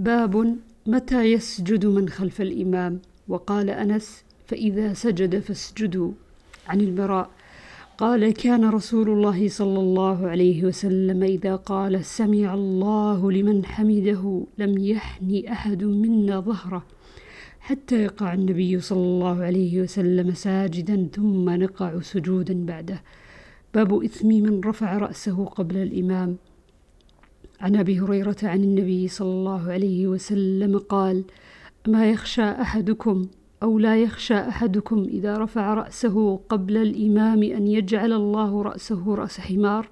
باب متى يسجد من خلف الإمام؟ وقال أنس فإذا سجد فاسجدوا. عن البراء. قال كان رسول الله صلى الله عليه وسلم إذا قال سمع الله لمن حمده لم يحن أحد منا ظهره حتى يقع النبي صلى الله عليه وسلم ساجدا ثم نقع سجودا بعده. باب إثم من رفع رأسه قبل الإمام. عن أبي هريرة عن النبي صلى الله عليه وسلم قال ما يخشى أحدكم أو لا يخشى أحدكم إذا رفع رأسه قبل الإمام أن يجعل الله رأسه رأس حمار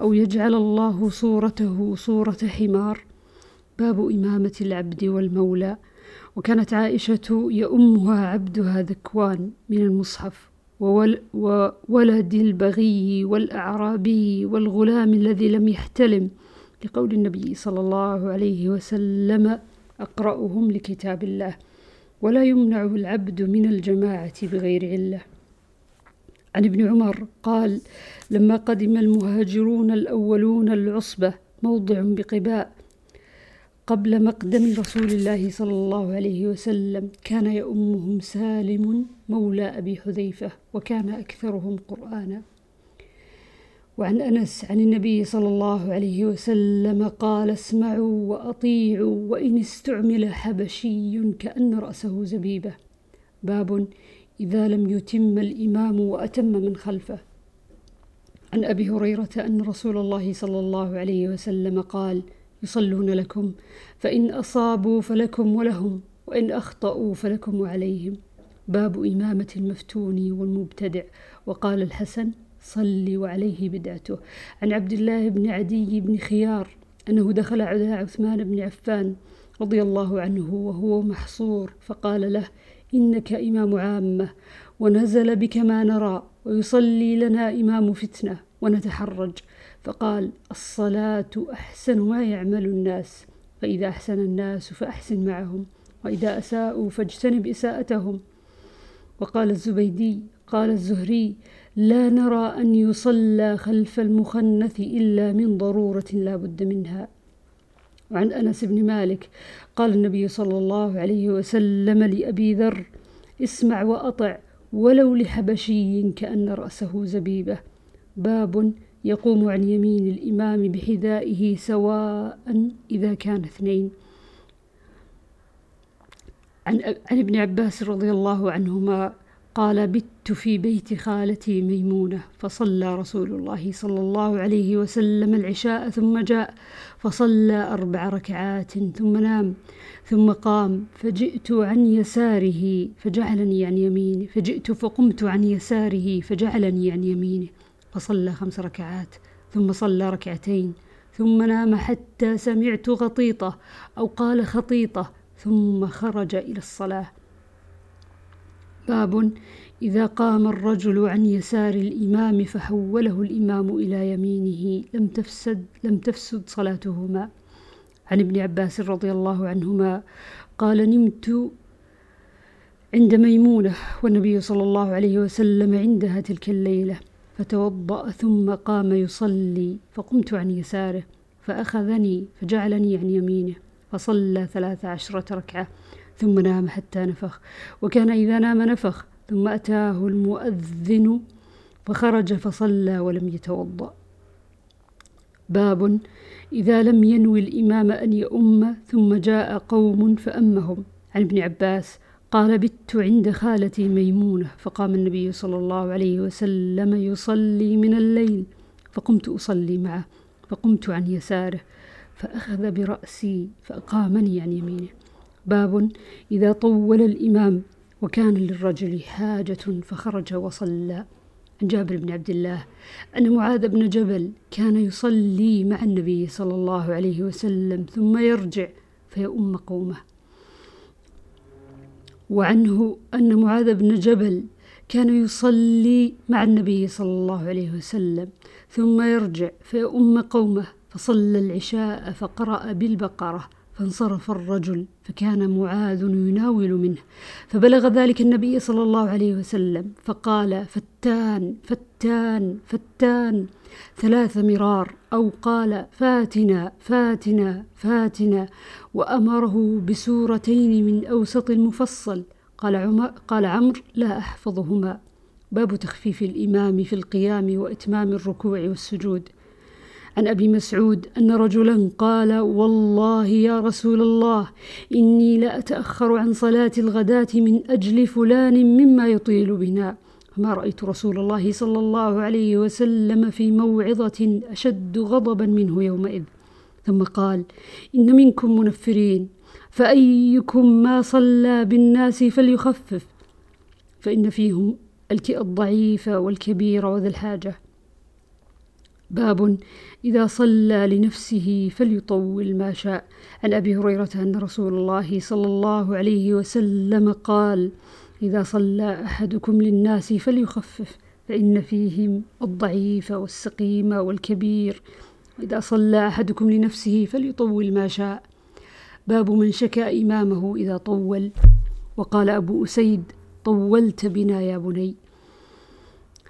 أو يجعل الله صورته صورة حمار؟ باب إمامة العبد والمولى. وكانت عائشة يؤمها عبدها ذكوان من المصحف وولد البغي والأعرابي والغلام الذي لم يحتلم لقول النبي صلى الله عليه وسلم أقرأهم لكتاب الله ولا يمنع العبد من الجماعة بغير علة. عن ابن عمر قال لما قدم المهاجرون الأولون العصبة موضع بقباء قبل مقدم رسول الله صلى الله عليه وسلم كان يؤمهم سالم مولى أبي حذيفة وكان أكثرهم قرآنا. وعن أنس عن النبي صلى الله عليه وسلم قال اسمعوا وأطيعوا وإن استعمل حبشي كأن رأسه زبيبة. باب إذا لم يتم الإمام وأتم من خلفه. عن أبي هريرة أن رسول الله صلى الله عليه وسلم قال يصلون لكم فإن أصابوا فلكم ولهم وإن أخطأوا فلكم وعليهم باب إمامة المفتون والمبتدع وقال الحسن صلي وعليه بدعته. عن عبد الله بن عدي بن خيار أنه دخل على عثمان بن عفان رضي الله عنه وهو محصور فقال له إنك إمام عامة ونزل بك ما نرى ويصلي لنا إمام فتنة ونتحرج. فقال الصلاة أحسن ما يعمل الناس فإذا أحسن الناس فأحسن معهم وإذا أساءوا فاجتنب إساءتهم. وقال الزبيدي قال الزهري لا نرى أن يصلى خلف المخنث إلا من ضرورة لا بد منها. وعن أنس بن مالك قال النبي صلى الله عليه وسلم لأبي ذر اسمع وأطع ولو لحبشي كأن رأسه زبيبة. باب يقوم عن يمين الإمام بحذائه سواء إذا كان اثنين. عن, ابن عباس رضي الله عنهما قال بت في بيت خالتي ميمونة. فصلى رسول الله صلى الله عليه وسلم العشاء ثم جاء فصلى أربع ركعات ثم نام ثم قام فجئت عن يساره فجعلني عن يمينه. فجئت فقمت عن يساره فجعلني عن يمينه. فصلى خمس ركعات ثم صلى ركعتين ثم نام حتى سمعت غطيطة أو قال خطيطة ثم خرج إلى الصلاة. باب إذا قام الرجل عن يسار الإمام فحوله الإمام إلى يمينه لم تفسد لم تفسد صلاتهما. عن ابن عباس رضي الله عنهما قال نمت عند ميمونة والنبي صلى الله عليه وسلم عندها تلك الليلة فتوضأ ثم قام يصلي فقمت عن يساره فأخذني فجعلني عن يمينه. فصلى ثلاث عشرة ركعة ثم نام حتى نفخ. وكان إذا نام نفخ ثم أتاه المؤذن فخرج فصلى ولم يتوضأ. باب إذا لم ينوي الإمام أن يؤم ثم جاء قوم فأمهم. عن ابن عباس قال بت عند خالتي ميمونة. فقام النبي صلى الله عليه وسلم يصلي من الليل فقمت أصلي معه فقمت عن يساره. فأخذ برأسي فأقامني عن يمينه. باب إذا طول الإمام وكان للرجل حاجة فخرج وصلى. عن جابر بن عبد الله أن معاذ بن جبل كان يصلي مع النبي صلى الله عليه وسلم ثم يرجع فيؤم قومه. وعنه أن معاذ بن جبل كان يصلي مع النبي صلى الله عليه وسلم ثم يرجع فيؤم قومه. فصلى العشاء فقرأ بالبقرة فانصرف الرجل فكان معاذ يناول منه. فبلغ ذلك النبي صلى الله عليه وسلم فقال فتان فتان فتان. ثلاث مرار أو قال فاتنا فاتنا فاتنا. وأمره بسورتين من أوسط المفصل. قال, عمر قال عمرو لا أحفظهما. باب تخفيف الإمام في القيام وإتمام الركوع والسجود. عن أبي مسعود أن رجلا قال والله يا رسول الله إني لاتاخر عن صلاة الغداة من أجل فلان مما يطيل بنا. ما رأيت رسول الله صلى الله عليه وسلم في موعظة أشد غضبا منه يومئذ. ثم قال إن منكم منفرين فأيكم ما صلى بالناس فليخفف فإن فيهم الضعيف والكبير وذا الحاجة. باب إذا صلى لنفسه فليطول ما شاء. عن أبي هريرة أن رسول الله صلى الله عليه وسلم قال إذا صلى أحدكم للناس فليخفف فإن فيهم الضعيف والسقيم والكبير. إذا صلى أحدكم لنفسه فليطول ما شاء. باب من شكى إمامه إذا طول. وقال أبو أسيد طولت بنا يا بني.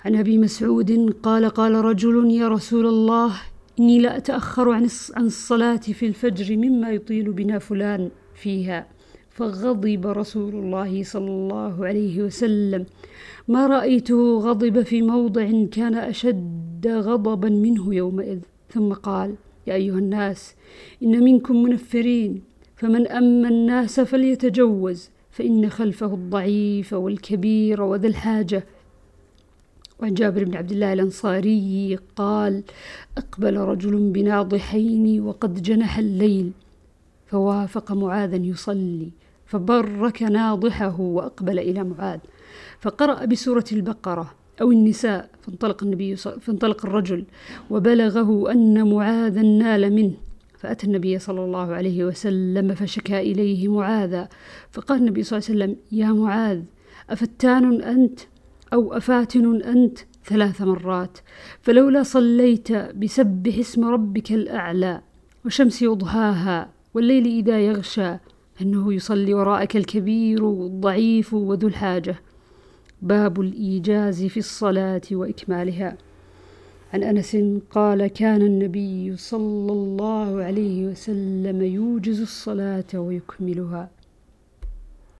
عن أبي مسعود قال قال رجل يا رسول الله إني لا أتأخر عن الصلاة في الفجر مما يطيل بنا فلان فيها. فغضب رسول الله صلى الله عليه وسلم. ما رأيته غضب في موضع كان أشد غضبا منه يومئذ. ثم قال يا أيها الناس إن منكم منفرين فمن أما الناس فليتجوز فإن خلفه الضعيف والكبير وذا الحاجة وعن جابر بن عبد الله الأنصاري قال أقبل رجل بناضحين وقد جنح الليل فوافق معاذا يصلي فبرك ناضحه وأقبل إلى معاذ فقرأ بسورة البقرة أو النساء فانطلق النبي فانطلق الرجل وبلغه أن معاذا نال منه فأتى النبي صلى الله عليه وسلم فشكى إليه معاذا فقال النبي صلى الله عليه وسلم يا معاذ أفتان أنت؟ أو أفاتن أنت ثلاث مرات فلولا صليت بسبح اسم ربك الأعلى وشمس يضحاها والليل إذا يغشى أنه يصلي وراءك الكبير والضعيف وذو الحاجة. باب الإيجاز في الصلاة وإكمالها. عن أنس قال كان النبي صلى الله عليه وسلم يوجز الصلاة ويكملها.